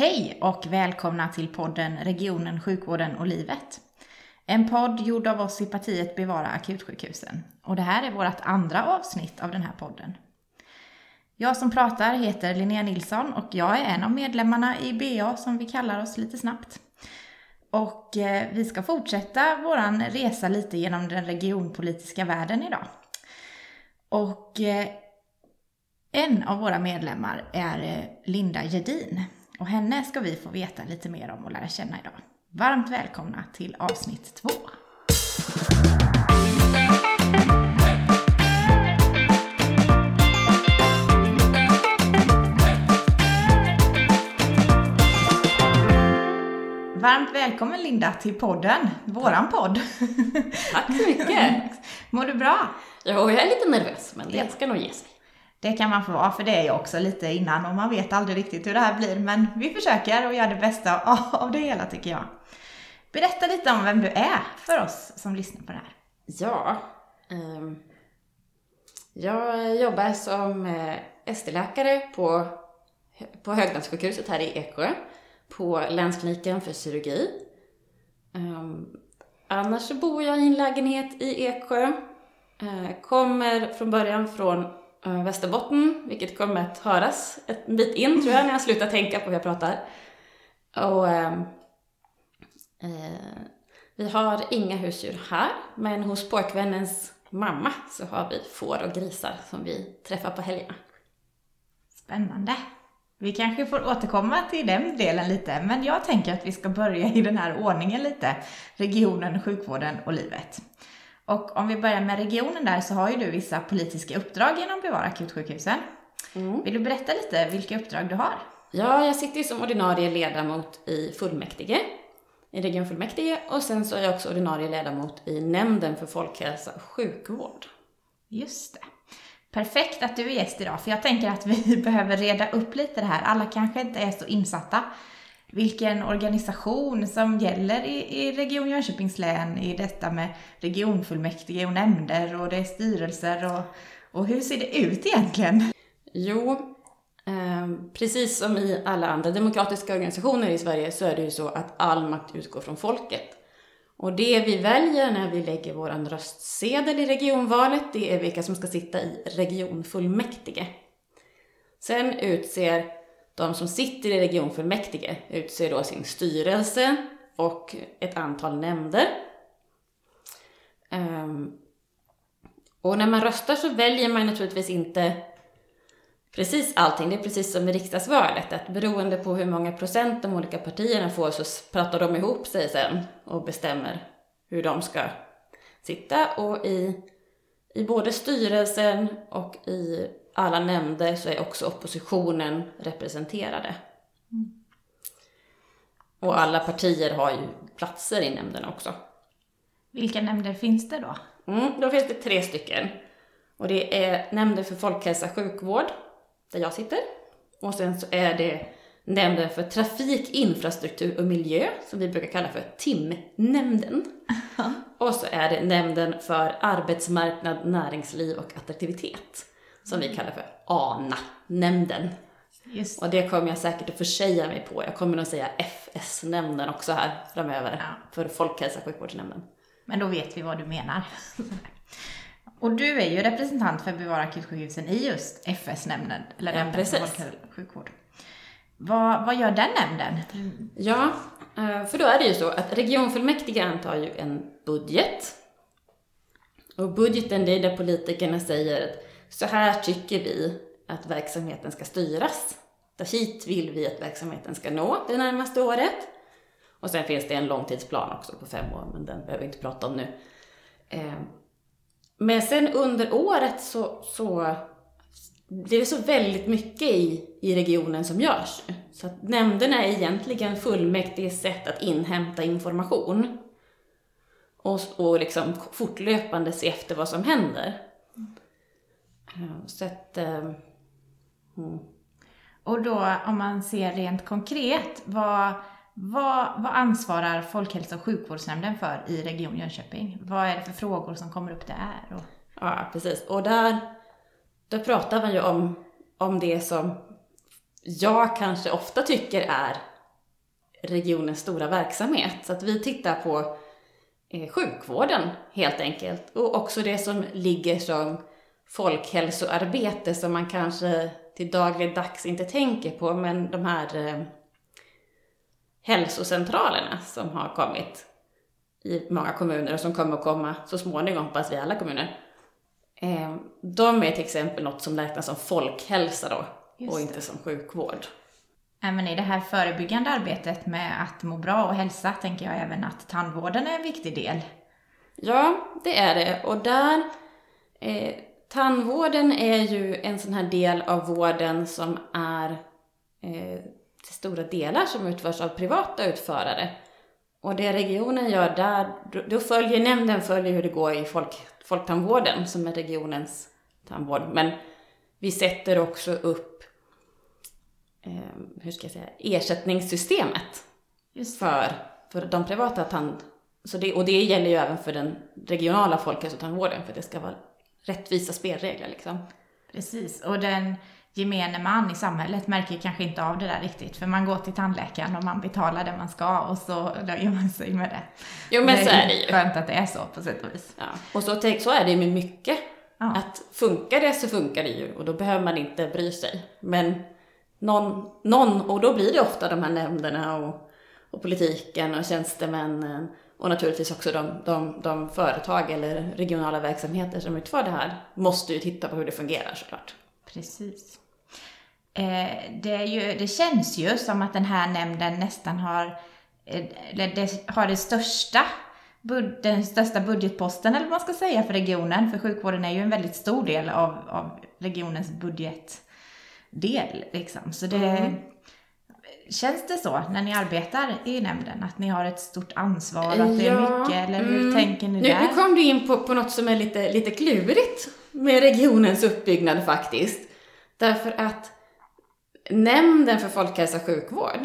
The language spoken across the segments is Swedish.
Hej och välkomna till podden Regionen, sjukvården och livet. En podd gjord av oss i partiet Bevara akutsjukhusen. Och det här är vårt andra avsnitt av den här podden. Jag som pratar heter Linnea Nilsson och jag är en av medlemmarna i BA som vi kallar oss lite snabbt. Och eh, vi ska fortsätta våran resa lite genom den regionpolitiska världen idag. Och eh, en av våra medlemmar är eh, Linda Gedin och henne ska vi få veta lite mer om och lära känna idag. Varmt välkomna till avsnitt två. Varmt välkommen Linda till podden, våran podd. Tack så mycket. Mår du bra? Jo, jag är lite nervös, men det ska nog ge sig. Det kan man få vara, för det är jag också lite innan och man vet aldrig riktigt hur det här blir. Men vi försöker och gör det bästa av det hela tycker jag. Berätta lite om vem du är för oss som lyssnar på det här. Ja, um, jag jobbar som eh, ST-läkare på, på Höglandssjukhuset här i Eksjö, på länskliniken för kirurgi. Um, annars så bor jag i en lägenhet i Eksjö. Uh, kommer från början från Eh, Västerbotten, vilket kommer att höras ett bit in tror jag när jag slutar tänka på hur jag pratar. Och ehm, eh, vi har inga husdjur här, men hos pojkvännens mamma så har vi får och grisar som vi träffar på helgerna. Spännande. Vi kanske får återkomma till den delen lite, men jag tänker att vi ska börja i den här ordningen lite. Regionen, sjukvården och livet. Och om vi börjar med regionen där så har ju du vissa politiska uppdrag genom Bevara akutsjukhusen. Mm. Vill du berätta lite vilka uppdrag du har? Ja, jag sitter ju som ordinarie ledamot i fullmäktige, i regionfullmäktige och sen så är jag också ordinarie ledamot i nämnden för folkhälsa och sjukvård. Just det. Perfekt att du är gäst idag, för jag tänker att vi behöver reda upp lite det här. Alla kanske inte är så insatta vilken organisation som gäller i, i Region Jönköpings län i detta med regionfullmäktige och nämnder och det är styrelser och, och hur ser det ut egentligen? Jo, eh, precis som i alla andra demokratiska organisationer i Sverige så är det ju så att all makt utgår från folket. Och det vi väljer när vi lägger vår röstsedel i regionvalet, det är vilka som ska sitta i regionfullmäktige. Sen utser de som sitter i regionfullmäktige utser då sin styrelse och ett antal nämnder. Um, och när man röstar så väljer man naturligtvis inte precis allting. Det är precis som i riksdagsvalet, att beroende på hur många procent de olika partierna får så pratar de ihop sig sen och bestämmer hur de ska sitta. Och i, i både styrelsen och i alla nämnder så är också oppositionen representerade. Mm. Och alla partier har ju platser i nämnden också. Vilka nämnder finns det då? Mm, då finns det tre stycken. Och det är nämnden för folkhälsa och sjukvård, där jag sitter. Och sen så är det nämnden för trafik, infrastruktur och miljö, som vi brukar kalla för TIM-nämnden. och så är det nämnden för arbetsmarknad, näringsliv och attraktivitet som vi kallar för ANA-nämnden. Just. Och det kommer jag säkert att försäga mig på. Jag kommer nog säga FS-nämnden också här framöver, ja. för Folkhälsa sjukvårdsnämnden. Men då vet vi vad du menar. Och du är ju representant för Bevara akutsjukhusen i just FS-nämnden, eller ja, nämnden för folkhälsa sjukvård. Vad, vad gör den nämnden? Ja, eh, för då är det ju så att regionfullmäktige antar ju en budget. Och budgeten, det är där politikerna säger att så här tycker vi att verksamheten ska styras. Hit vill vi att verksamheten ska nå det närmaste året. Och sen finns det en långtidsplan också på fem år, men den behöver vi inte prata om nu. Ehm, men sen under året så, så blir det så väldigt mycket i, i regionen som görs. Så att nämnderna är egentligen fullmäktiges sätt att inhämta information. Och, och liksom fortlöpande se efter vad som händer. Så att, mm. Och då om man ser rent konkret, vad, vad, vad ansvarar Folkhälso och sjukvårdsnämnden för i Region Jönköping? Vad är det för frågor som kommer upp där? Och... Ja, precis. Och där, där pratar man ju om, om det som jag kanske ofta tycker är regionens stora verksamhet. Så att vi tittar på eh, sjukvården helt enkelt och också det som ligger som folkhälsoarbete som man kanske till dagligdags inte tänker på, men de här eh, hälsocentralerna som har kommit i många kommuner och som kommer att komma så småningom, hoppas vi, alla kommuner. Eh, de är till exempel något som räknas som folkhälsa då Just och det. inte som sjukvård. Även i det här förebyggande arbetet med att må bra och hälsa tänker jag även att tandvården är en viktig del. Ja, det är det. Och där, eh, tandvården är ju en sån här del av vården som är eh, till stora delar som utförs av privata utförare. Och det regionen gör där, då- följer nämnden följer hur det går i folk, folktandvården som är regionens tandvård. Men vi sätter också upp, eh, hur ska jag säga, ersättningssystemet Just för, för de privata tand... Så det, och det gäller ju även för den regionala folkhälsotandvården, för det ska vara rättvisa spelregler liksom. Precis, och den gemene man i samhället märker kanske inte av det där riktigt, för man går till tandläkaren och man betalar det man ska och så nöjer man sig med det. Jo men så är det ju. skönt att det är så på sätt och vis. Ja. Och så, så är det ju med mycket. Ja. Att funkar det så funkar det ju och då behöver man inte bry sig. Men någon, någon och då blir det ofta de här nämnderna och, och politiken och tjänstemännen och naturligtvis också de, de, de företag eller regionala verksamheter som utför det här måste ju titta på hur det fungerar såklart. Precis. Eh, det, ju, det känns ju som att den här nämnden nästan har, eh, det, har det största, den största budgetposten, eller vad man ska säga, för regionen. För sjukvården är ju en väldigt stor del av, av regionens budgetdel. Liksom. Så det, Mm. Känns det så när ni arbetar i nämnden, att ni har ett stort ansvar och att det är Ja, mycket, eller hur mm. tänker ni Nu, där? nu kom du in på, på något som är lite, lite klurigt med regionens uppbyggnad faktiskt. Därför att Nämnden för folkhälsa och sjukvård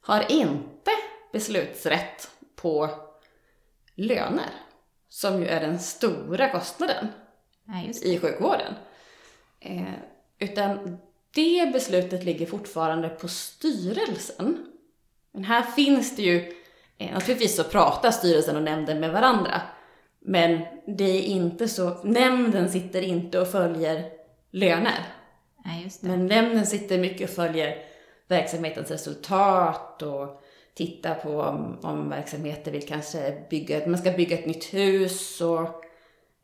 har inte beslutsrätt på löner, som ju är den stora kostnaden just i sjukvården. Eh, utan det beslutet ligger fortfarande på styrelsen. Men här finns det ju, eh, naturligtvis så pratar styrelsen och nämnden med varandra. Men det är inte så, nämnden sitter inte och följer löner. Det. Men nämnden sitter mycket och följer verksamhetens resultat och tittar på om, om verksamheter vill kanske bygga, man ska bygga ett nytt hus och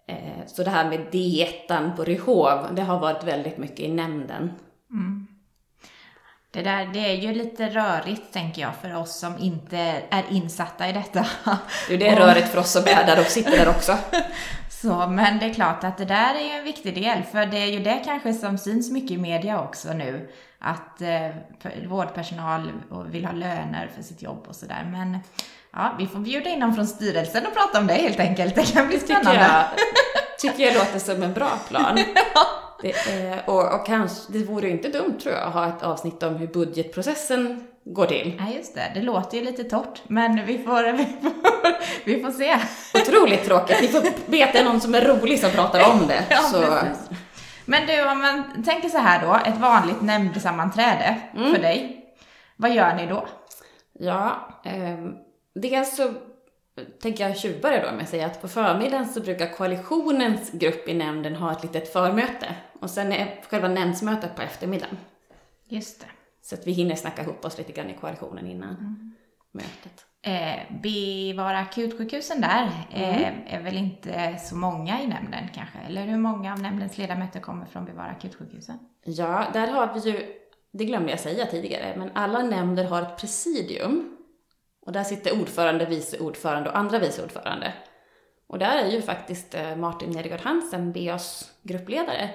eh, så det här med dietan på Ryhov, det har varit väldigt mycket i nämnden. Det, där, det är ju lite rörigt, tänker jag, för oss som inte är insatta i detta. Det är röret för oss som är där och sitter där också. Så, men det är klart att det där är ju en viktig del, för det är ju det kanske som syns mycket i media också nu, att eh, vårdpersonal vill ha löner för sitt jobb och sådär. Men ja, vi får bjuda in dem från styrelsen och prata om det helt enkelt. Det kan bli tycker spännande. jag, tycker jag låter som en bra plan. Det är, och, och kanske, det vore inte dumt tror jag att ha ett avsnitt om hur budgetprocessen går till. Ja, just det. Det låter ju lite torrt, men vi får, vi får, vi får se. Otroligt tråkigt. Ni får veta att det är någon som är rolig som pratar om det. Ja, så, precis. Men du, om man tänker så här då, ett vanligt nämndsammanträde Mm. för dig. Vad gör ni då? ja, ehm, dels så tänker jag tjuvare då med att säga att på förmiddagen så brukar koalitionens grupp i nämnden ha ett litet förmöte. Och sen är själva nämndsmötet på eftermiddagen. Just det. Så att vi hinner snacka ihop oss lite grann i koalitionen innan Mm. mötet. Eh, bevara akutsjukhusen där eh, är väl inte så många i nämnden kanske? Eller hur många av nämndens ledamöter kommer från bevara akutsjukhusen? Ja, där har vi ju, det glömde jag säga tidigare, men alla nämnder har ett presidium. Och där sitter ordförande, vice ordförande och andra vice ordförande. Och där är ju faktiskt eh, Martin Nedergaard Hansen, BAs gruppledare,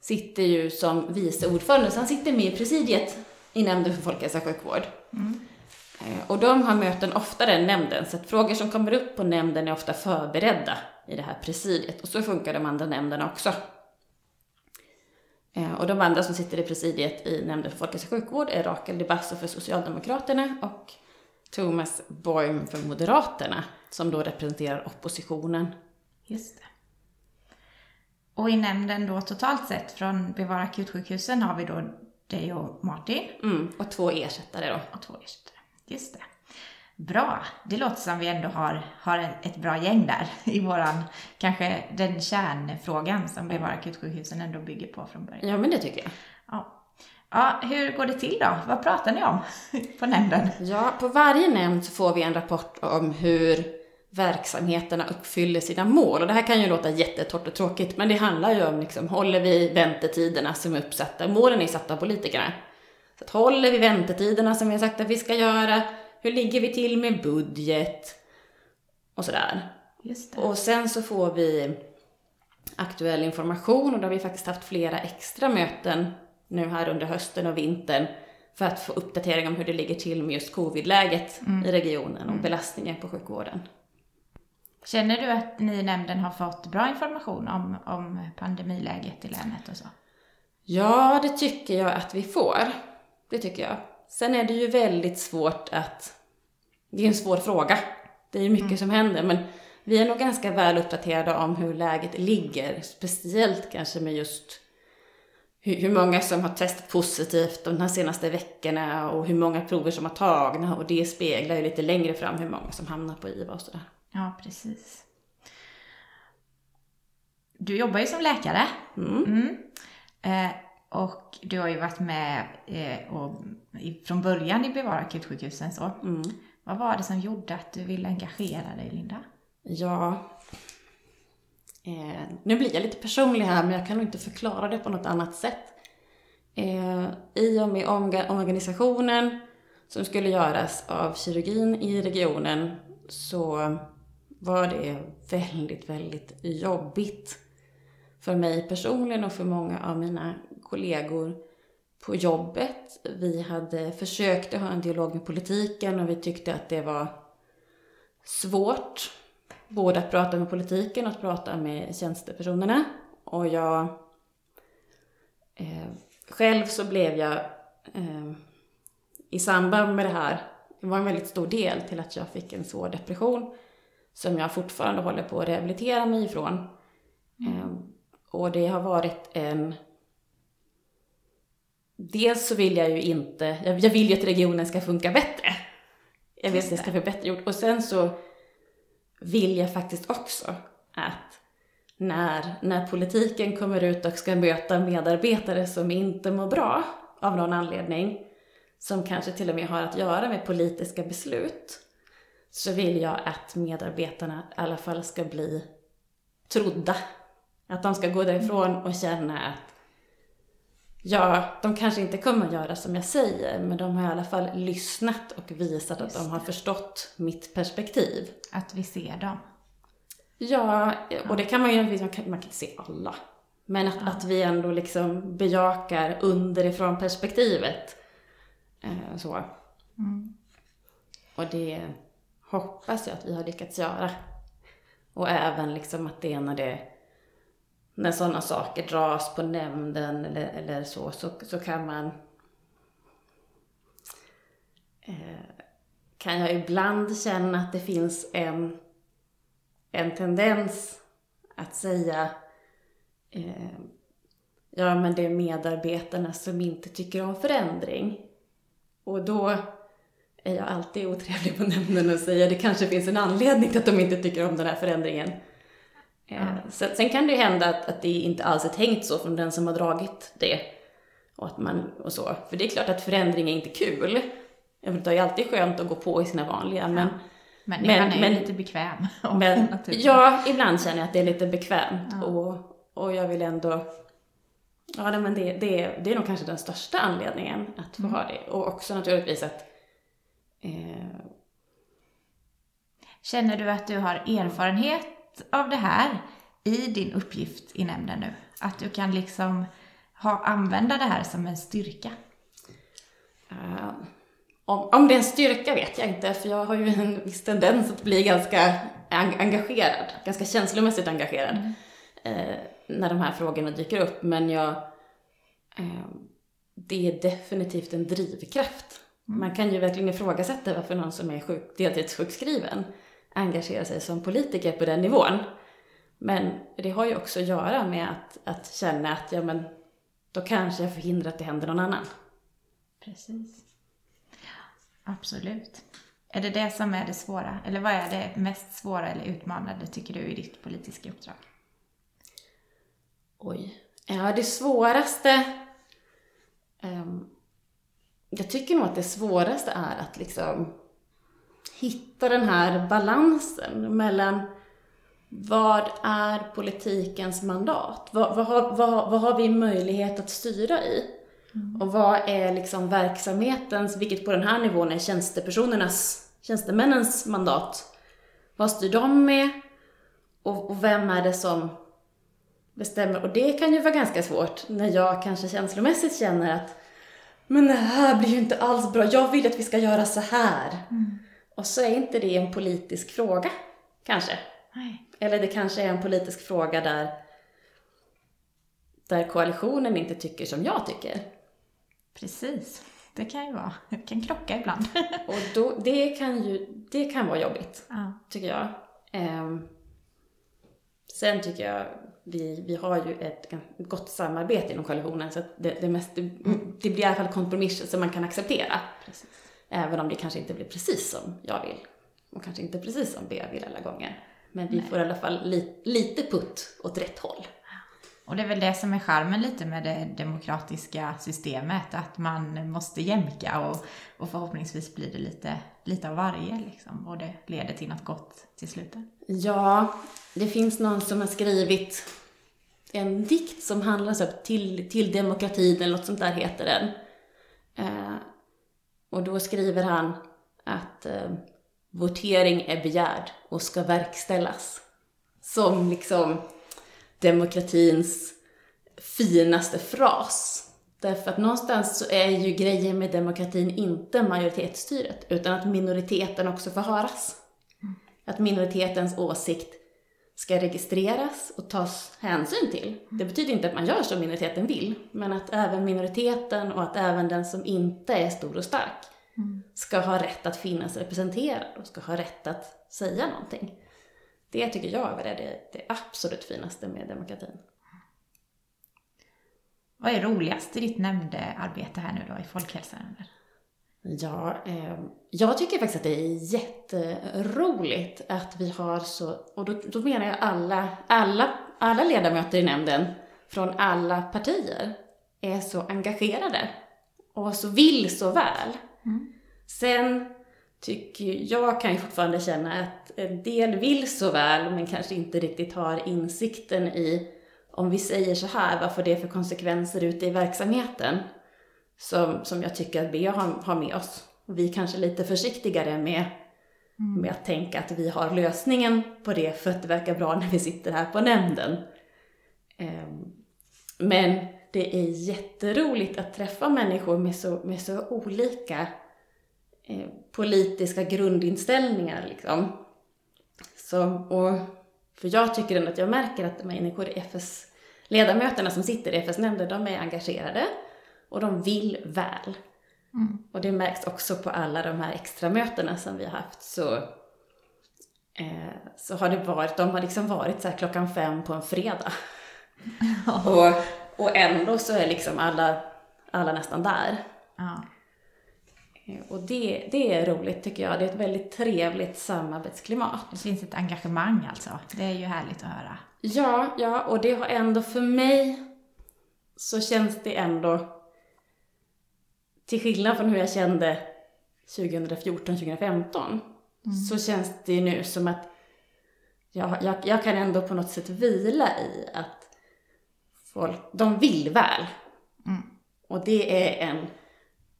sitter ju som vice ordförande, så han sitter med i presidiet i nämnden för folkhälsa och sjukvård. Eh, Och de har möten oftare än nämnden, så att frågor som kommer upp på nämnden är ofta förberedda i det här presidiet. Och så funkar de andra nämnderna också. Eh, Och de andra som sitter i presidiet i Nämnden för folkhälsa och sjukvård är Rakel de Basso för Socialdemokraterna och Thomas Boym för Moderaterna, som då representerar oppositionen. Just det. Och i nämnden då totalt sett från bevara akutsjukhusen har vi då dig och Martin Mm, och två ersättare då. och två ersättare. Just det. Bra. Det låter som vi ändå har, har ett bra gäng där i våran, kanske den kärnfrågan som Bevara akutsjukhusen ändå bygger på från början. Ja, men det tycker jag. Ja. hur går det till då? Vad pratar ni om på nämnden? Ja, på varje nämnd så får vi en rapport om hur verksamheterna uppfyller sina mål. Och det här kan ju låta jättetort och tråkigt, men det handlar ju om liksom, håller vi väntetiderna som är uppsatta? Målen är satta av politikerna. Så att håller vi väntetiderna som vi har sagt att vi ska göra? Hur ligger vi till med budget? Och sådär. Och sen så får vi aktuell information och då har vi faktiskt haft flera extra möten nu här under hösten och vintern för att få uppdatering om hur det ligger till med just covidläget i regionen och belastningen på sjukvården. Känner du att ni i nämnden har fått bra information om, om pandemiläget i länet och så? Ja, det tycker jag att vi får. Det tycker jag. Sen är det ju väldigt svårt att... Det är en svår fråga. Det är ju mycket som händer, men vi är nog ganska väl uppdaterade om hur läget ligger. Speciellt kanske med just hur, många som har testat positivt de senaste veckorna och hur många prover som har tagna och det speglar ju lite längre fram hur många som hamnar på IVA och sådär. Ja, precis. Du jobbar ju som läkare. Mm. Mm. Eh, och du har ju varit med eh, och, från början i Bevara akutsjukhusen så. Mm. Vad var det som gjorde att du ville engagera dig, Linda? Ja, eh, nu blir jag lite personlig här men jag kan nog inte förklara det på något annat sätt. Eh, I och med omorganisationen som skulle göras av kirurgin i regionen så var det väldigt, väldigt jobbigt för mig personligen och för många av mina kollegor på jobbet. Vi hade försökt att ha en dialog med politiken och vi tyckte att det var svårt både att prata med politiken och att prata med tjänstepersonerna. Och jag... Eh, själv så blev jag eh, i samband med det här, det var en väldigt stor del till att jag fick en svår depression som jag fortfarande håller på att rehabilitera mig ifrån. Eh, och det har varit en... Dels så vill jag ju inte, jag, jag vill ju att regionen ska funka bättre. Jag vill att det ska bli bättre gjort. Och sen så vill jag faktiskt också att när, när politiken kommer ut och ska möta medarbetare som inte mår bra av någon anledning, som kanske till och med har att göra med politiska beslut, så vill jag att medarbetarna i alla fall ska bli trodda. Att de ska gå därifrån och känna att Ja, de kanske inte kommer att göra som jag säger, men de har i alla fall lyssnat och visat att de har förstått mitt perspektiv. Att vi ser dem. Ja, och det kan man ju, man kan, man kan inte se alla. Men att, att vi ändå liksom bejakar underifrån perspektivet. Eh, så. Och det hoppas jag att vi har lyckats göra. Och även liksom att det är när det när sådana saker dras på nämnden eller, eller så, så, så kan man eh, kan jag ibland känna att det finns en, en tendens att säga eh, ja men det är medarbetarna som inte tycker om förändring. Och då är jag alltid otrevlig på nämnden och säger det kanske finns en anledning till att de inte tycker om den här förändringen. Eh, sen, sen kan det ju hända att, att det inte alls är tänkt så från den som har dragit det. Och, att man, och så. För det är klart att förändring är inte kul. Det är alltid skönt att gå på i sina vanliga, men... Människan är ju lite bekväm. men ja, ibland känner jag att det är lite bekvämt. Och, och jag vill ändå... Ja, nej, men det, det, det är nog kanske den största anledningen att få Mm. ha det. Och också naturligtvis att... Eh, Känner du att du har erfarenhet av det här i din uppgift i nämnden nu? Att du kan liksom ha, använda det här som en styrka? Eh, om, om det är en styrka vet jag inte, för jag har ju en viss tendens att bli ganska en- engagerad, ganska känslomässigt engagerad eh, när de här frågorna dyker upp. Men jag, eh, det är definitivt en drivkraft. Man kan ju verkligen ifrågasätta varför någon som är sjuk, deltidssjukskriven engagerar sig som politiker på den nivån. Men det har ju också att göra med att, att känna att ja, men, då kanske jag förhindrar att det händer någon annan. Precis. Absolut. Är det det som är det svåra? Eller vad är det mest svåra eller utmanande tycker du i ditt politiska uppdrag? Oj. Ja, det svåraste... Um, jag tycker nog att det svåraste är att liksom hitta den här balansen mellan vad är politikens mandat? Vad, vad, har, vad, vad har vi möjlighet att styra i? Mm. Och vad är liksom verksamhetens, vilket på den här nivån är tjänstepersonernas, tjänstemännens mandat? Vad styr de med? Och, och vem är det som bestämmer? Och det kan ju vara ganska svårt när jag kanske känslomässigt känner att men det här blir ju inte alls bra, jag vill att vi ska göra så här. Mm. Och så är inte det en politisk fråga, kanske. Nej. Eller det kanske är en politisk fråga där, där koalitionen inte tycker som jag tycker. Precis. Det kan ju vara. Det kan krocka ibland. och då, det kan ju det kan vara jobbigt, ja. tycker jag. Um, sen tycker jag vi, vi har ju ett gott samarbete inom koalitionen så det, det, mest, det, det blir i alla fall kompromisser som man kan acceptera. Precis. Även om det kanske inte blir precis som jag vill. Och kanske inte precis som Bea vill alla gånger. Men vi Nej. får i alla fall li, lite putt åt rätt håll. Och det är väl det som är charmen lite med det demokratiska systemet, att man måste jämka och, och förhoppningsvis blir det lite, lite av varje liksom, och det leder till något gott till slut. Ja, det finns någon som har skrivit en dikt som handlar så till, till demokratin eller något sånt där heter den. Eh, och då skriver han att eh, votering är begärd och ska verkställas. Som liksom demokratins finaste fras. Därför att någonstans så är ju grejen med demokratin inte majoritetsstyret, utan att minoriteten också får höras. Mm. Att minoritetens åsikt ska registreras och tas hänsyn till. Det betyder inte att man gör som minoriteten vill, men att även minoriteten och att även den som inte är stor och stark. Ska ha rätt att finnas representerad och ska ha rätt att säga någonting. Det tycker jag är det, det absolut finaste med demokratin. Vad är roligast i ditt nämndearbete här nu då i folkhälsan? Ja, eh, jag tycker faktiskt att det är jätteroligt att vi har så, och då, då menar jag alla, alla, alla ledamöter i nämnden från alla partier är så engagerade och så vill så väl. Mm. Sen tycker jag kan ju fortfarande känna att en del vill så väl men kanske inte riktigt har insikten i om vi säger så här, vad får det för konsekvenser ute i verksamheten? Som, som jag tycker att BA har, har med oss. Vi är kanske lite försiktigare med, mm. med att tänka att vi har lösningen på det för att det verkar bra när vi sitter här på nämnden. Um, men det är jätteroligt att träffa människor med så, med så olika eh, politiska grundinställningar. Liksom. Så, och, för jag tycker ändå att jag märker att de människor i FS, ledamöterna som sitter i FS-nämnden, de är engagerade och de vill väl. Mm. Och det märks också på alla de här extra mötena som vi har haft. Så, eh, så har det varit, de har liksom varit så här klockan fem på en fredag. och, och ändå så är liksom alla, alla nästan där. Ja. Eh, och det, det är roligt tycker jag. Det är ett väldigt trevligt samarbetsklimat. Det finns ett engagemang alltså. Det är ju härligt att höra. Ja, ja, och det har ändå för mig så känns det ändå till skillnad från hur jag kände 2014, 2015 mm. så känns det nu som att jag, jag, jag, kan ändå på något sätt vila i att folk, de vill väl. Mm. Och det är en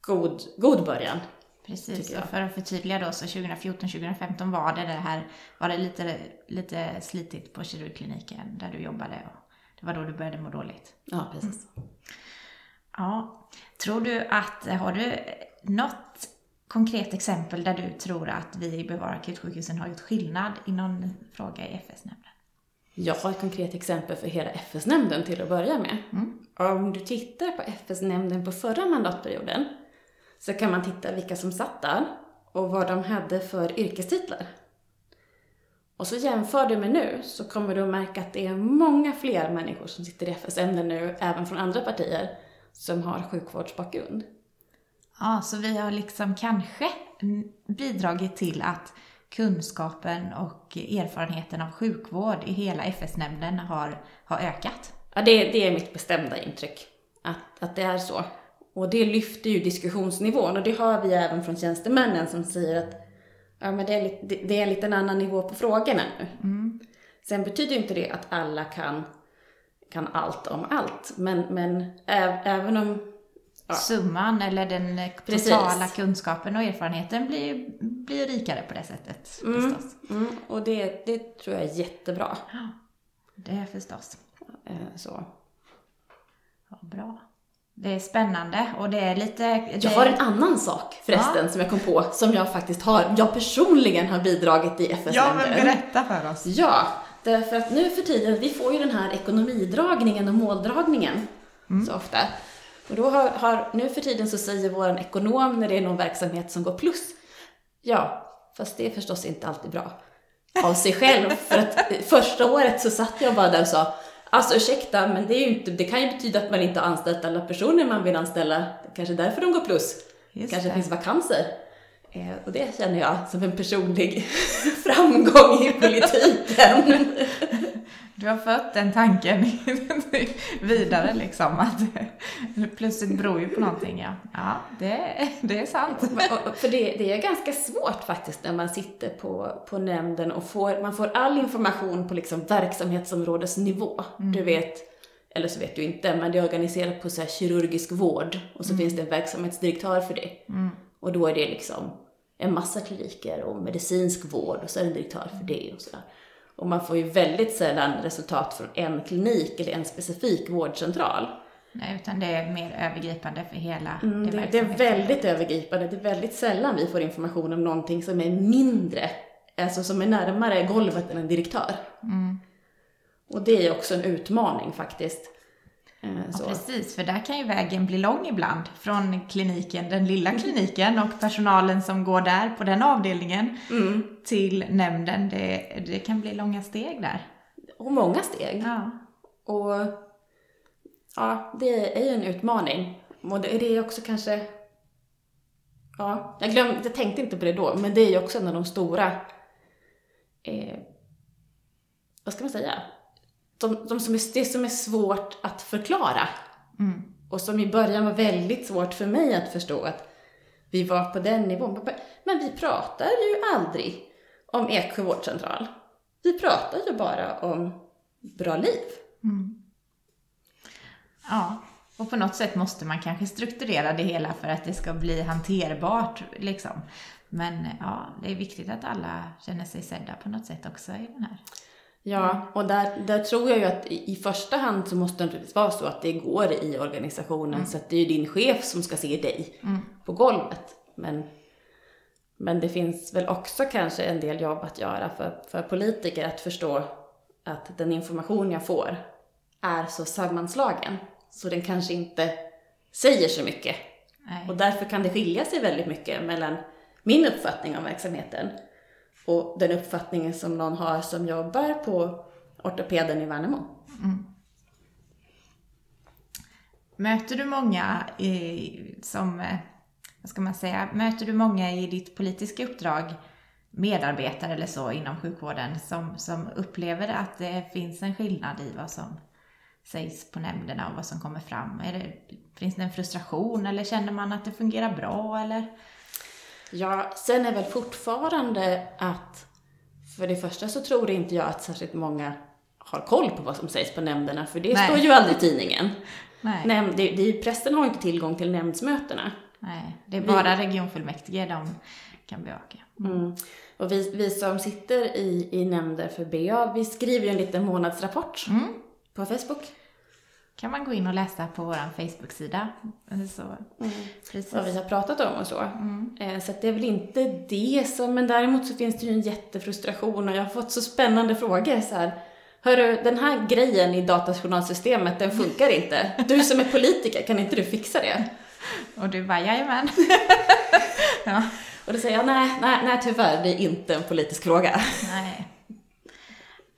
god, god början. Precis, och för att förtydliga då så 2014-2015 var det det här, var det lite, lite slitigt på kirurgkliniken där du jobbade och det var då du började må dåligt. Ja, precis. Mm. Ja. Tror du att, har du något konkret exempel där du tror att vi i Bevara akutsjukhusen har gjort skillnad i någon fråga i FS-nämnden? Jag har ett konkret exempel för hela FS-nämnden till att börja med. Mm. Om du tittar på FS-nämnden på förra mandatperioden så kan man titta vilka som satt där och vad de hade för yrkestitlar. Och så jämför du med nu så kommer du att märka att det är många fler människor som sitter i FS-nämnden nu, även från andra partier, som har sjukvårdsbakgrund. Ja, så vi har liksom kanske bidragit till att kunskapen och erfarenheten av sjukvård i hela FS-nämnden har, har ökat? Ja, det, det är mitt bestämda intryck. Att, att det är så. Och det lyfter ju diskussionsnivån och det har vi även från tjänstemännen som säger att ja, men det, är, lite, det är en liten annan nivå på frågorna nu. Mm. Sen betyder inte det att alla kan, kan allt om allt. Men, men ä, även om... Ja. Summan eller den Precis. totala kunskapen och erfarenheten blir blir rikare på det sättet Mm, förstås. mm, och det, det tror jag är jättebra. Ja, det är förstås. Eh, Så. Ja, bra. Det är spännande och det är lite... Det... Jag har en annan sak förresten som jag kom på, som jag faktiskt har, jag personligen har bidragit i FS-nämnden. berätta för oss. Ja, därför att nu för tiden, vi får ju den här ekonomidragningen och måldragningen så ofta. Och då har, har, nu för tiden så säger vår ekonom när det är någon verksamhet som går plus, ja, fast det är förstås inte alltid bra av sig själv. för att första året så satt jag bara där och sa, alltså ursäkta, men det, är inte, det kan ju betyda att man inte har anställt alla personer man vill anställa, kanske därför de går plus. Just kanske det. finns vakanser. Eh, och det känner jag som en personlig framgång i politiken. Du har fött den tanken vidare liksom. Att plötsligt beror ju på någonting, ja. Ja, det, det är sant. För det, det är ganska svårt faktiskt när man sitter på, på nämnden och får, man får all information på liksom verksamhetsområdesnivå. Du vet, eller så vet du inte, men det är organiserat på så här kirurgisk vård och så finns det en verksamhetsdirektör för det. Och då är det liksom en massa kliniker och medicinsk vård och så är det en direktör för det och sådär. Och man får ju väldigt sällan resultat från en klinik eller en specifik vårdcentral. Nej, utan det är mer övergripande för hela Mm, det, det är väldigt övergripande. Det är väldigt sällan vi får information om någonting som är mindre, alltså som är närmare golvet än en direktör. Mm. Och det är också en utmaning faktiskt. Eh, Ja, Så. precis, för där kan ju vägen bli lång ibland. Från kliniken, den lilla kliniken och personalen som går där på den avdelningen Mm. till nämnden. Det, det kan bli långa steg där. Och många steg. Ja. Och ja, det är ju en utmaning. Och det är också kanske... Ja, jag glömde, jag tänkte inte på det då, men det är ju också en av de stora... Eh, vad ska man säga? De, de som är, det som är svårt att förklara. Mm. Och som i början var väldigt svårt för mig att förstå att vi var på den nivån. Men vi pratar ju aldrig om Eksjö vårdcentral. Vi pratar ju bara om bra liv. Ja, och på något sätt måste man kanske strukturera det hela för att det ska bli hanterbart liksom. Men ja, det är viktigt att alla känner sig sedda på något sätt också i den här. Ja, och där, där tror jag ju att i i första hand så måste det naturligtvis vara så att det går i organisationen så att det är ju din chef som ska se dig på golvet. Men, men det finns väl också kanske en del jobb att göra för, för politiker att förstå att den information jag får är så sammanslagen så den kanske inte säger så mycket. Nej. Och därför kan det skilja sig väldigt mycket mellan min uppfattning om verksamheten och den uppfattningen som någon har som jobbar på ortopeden i Värnamo. Mm. Möter du många i, som, eh, vad ska man säga, möter du många i ditt politiska uppdrag, medarbetare eller så inom sjukvården, som, som upplever att det finns en skillnad i vad som sägs på nämnderna och vad som kommer fram? Är det, finns det en frustration eller känner man att det fungerar bra eller? Ja, sen är väl fortfarande att för det första så tror inte jag att särskilt många har koll på vad som sägs på nämnderna, för det Nej. står ju aldrig i tidningen. Nej, Nämnd, det, det, prästen har inte tillgång till nämndsmötena. nej det är bara regionfullmäktige de kan bevaka. Mm. Och vi, vi som sitter i, i nämnder för BA, vi skriver ju en liten månadsrapport Mm. på Facebook. Kan man gå in och läsa på vår Facebook-sida. Så, precis. vad vi har pratat om och så. Eh, Så det är väl inte det som, men däremot så finns det ju en jättefrustration och jag har fått så spännande frågor så här. Hörru, den här grejen i datajournalsystemet, den funkar inte. Du som är politiker, kan inte du fixa det? Och du bara, jajamän. ja, Och då säger jag, nej, nej, nej tyvärr, det är inte en politisk fråga. nej.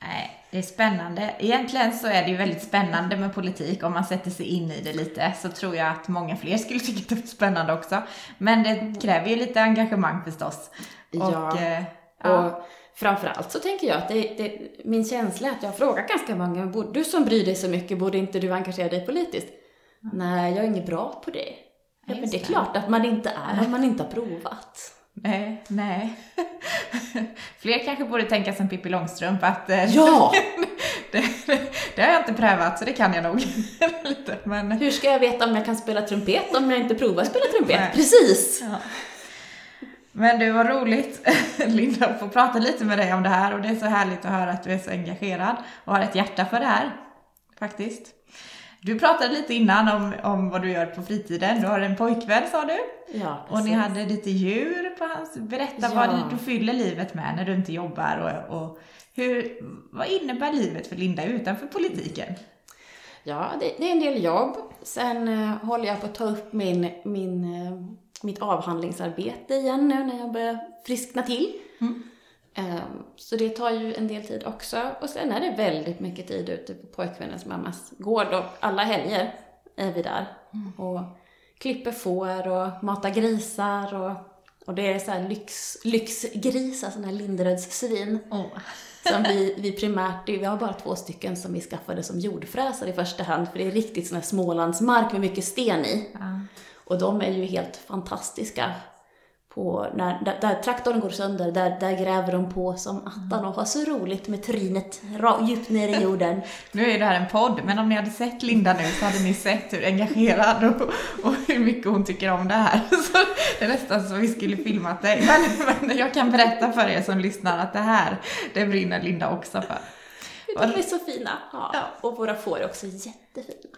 Nej, Det är spännande. Egentligen så är det ju väldigt spännande med politik. Om man sätter sig in i det lite så tror jag att många fler skulle tycka att det var spännande också. Men det kräver ju lite engagemang förstås. Ja. Och, eh, Och framförallt så tänker jag att det, det, min känsla är att jag har frågat ganska många, "Borde- du som bryr dig så mycket, borde inte du engagera dig politiskt? Nej, jag är inget bra på det. Ja, men det är klart att man inte är om man inte har provat. Nej, nej. Fler kanske borde tänka som Pippi Långstrump att eh, Ja! det, det har jag inte prövat så det kan jag nog. lite, men, Hur ska jag veta om jag kan spela trumpet om jag inte provar att spela trumpet? Nej. Precis! ja. men det var roligt Linda att få prata lite med dig om det här och det är så härligt att höra att du är så engagerad och har ett hjärta för det här. Faktiskt. Du pratade lite innan om, om vad du gör på fritiden. Du har en pojkvän sa du. Ja, Och ni precis. hade lite djur på hans... Berätta Ja. vad du, du fyller livet med när du inte jobbar och, och hur, vad innebär livet för Linda utanför politiken? Ja, det, det är en del jobb. Sen eh, håller jag på att ta upp min, min, eh, mitt avhandlingsarbete igen nu när jag börjar friskna till. Mm. Eh, så det tar ju en del tid också. Och sen är det väldigt mycket tid ute på pojkvännens mammas gård och alla helger är vi där. Och klipper får och matar grisar och, och det är så här lyx, lyxgrisar, sådana här Linderöds-svin. Oh. Som vi, vi primärt, vi har bara två stycken som vi skaffade som jordfräsare i första hand, för det är riktigt sån här Smålandsmark med mycket sten i. Ja. Och de är ju helt fantastiska. På när, där, där traktorn går sönder, där, där gräver de på som attan och har så roligt med trynet djupt ner i jorden. Nu är det här en podd, men om ni hade sett Linda nu så hade ni sett hur engagerad och, och hur mycket hon tycker om det här. Så det är nästan så vi skulle filmat dig. Men, men jag kan berätta för er som lyssnar att det här, det brinner Linda också för. De är så fina. Ja. Och våra får är också jättefina.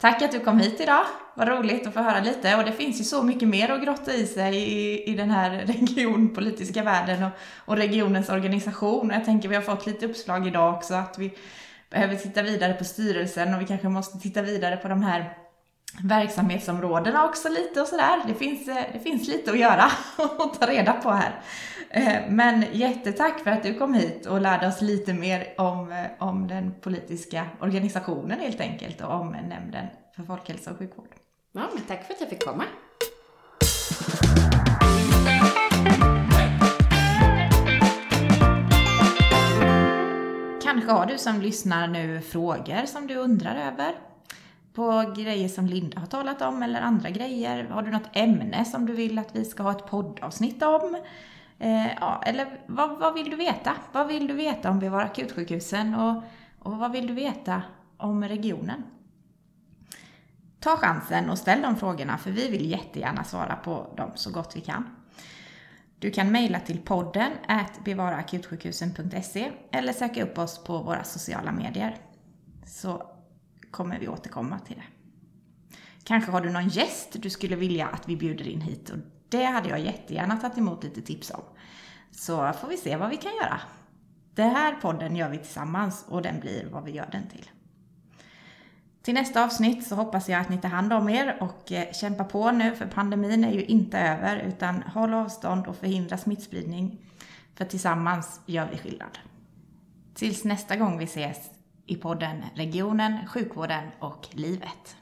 Tack att du kom hit idag. Vad roligt att få höra lite. Och det finns ju så mycket mer att grotta i sig i, i den här regionpolitiska världen och, och regionens organisation. Och jag tänker vi har fått lite uppslag idag också att vi behöver titta vidare på styrelsen och vi kanske måste titta vidare på de här verksamhetsområdena också lite och sådär. Det finns, eh, det finns lite att göra och ta reda på här. Eh, Men jättetack för att du kom hit och lärde oss lite mer om, eh, om den politiska organisationen helt enkelt och om nämnden för folkhälsa och sjukvård. Ja, men tack för att jag fick komma. Kanske har du som lyssnar nu frågor som du undrar över på grejer som Linda har talat om eller andra grejer. Har du något ämne som du vill att vi ska ha ett poddavsnitt om? Eh, ja, eller vad, vad vill du veta? Vad vill du veta om Bevara akutsjukhusen och, och vad vill du veta om regionen? Ta chansen och ställ de frågorna för vi vill jättegärna svara på dem så gott vi kan. Du kan mejla till podden at bevaraakutsjukhusen.se eller söka upp oss på våra sociala medier. Så kommer vi återkomma till det. Kanske har du någon gäst du skulle vilja att vi bjuder in hit och det hade jag jättegärna tagit emot lite tips om. Så får vi se vad vi kan göra. Den här podden gör vi tillsammans och den blir vad vi gör den till. Till nästa avsnitt så hoppas jag att ni tar hand om er och eh, kämpa på nu för pandemin är ju inte över utan håll avstånd och förhindra smittspridning. För tillsammans gör vi skillnad. Tills nästa gång vi ses i podden Regionen, sjukvården och livet.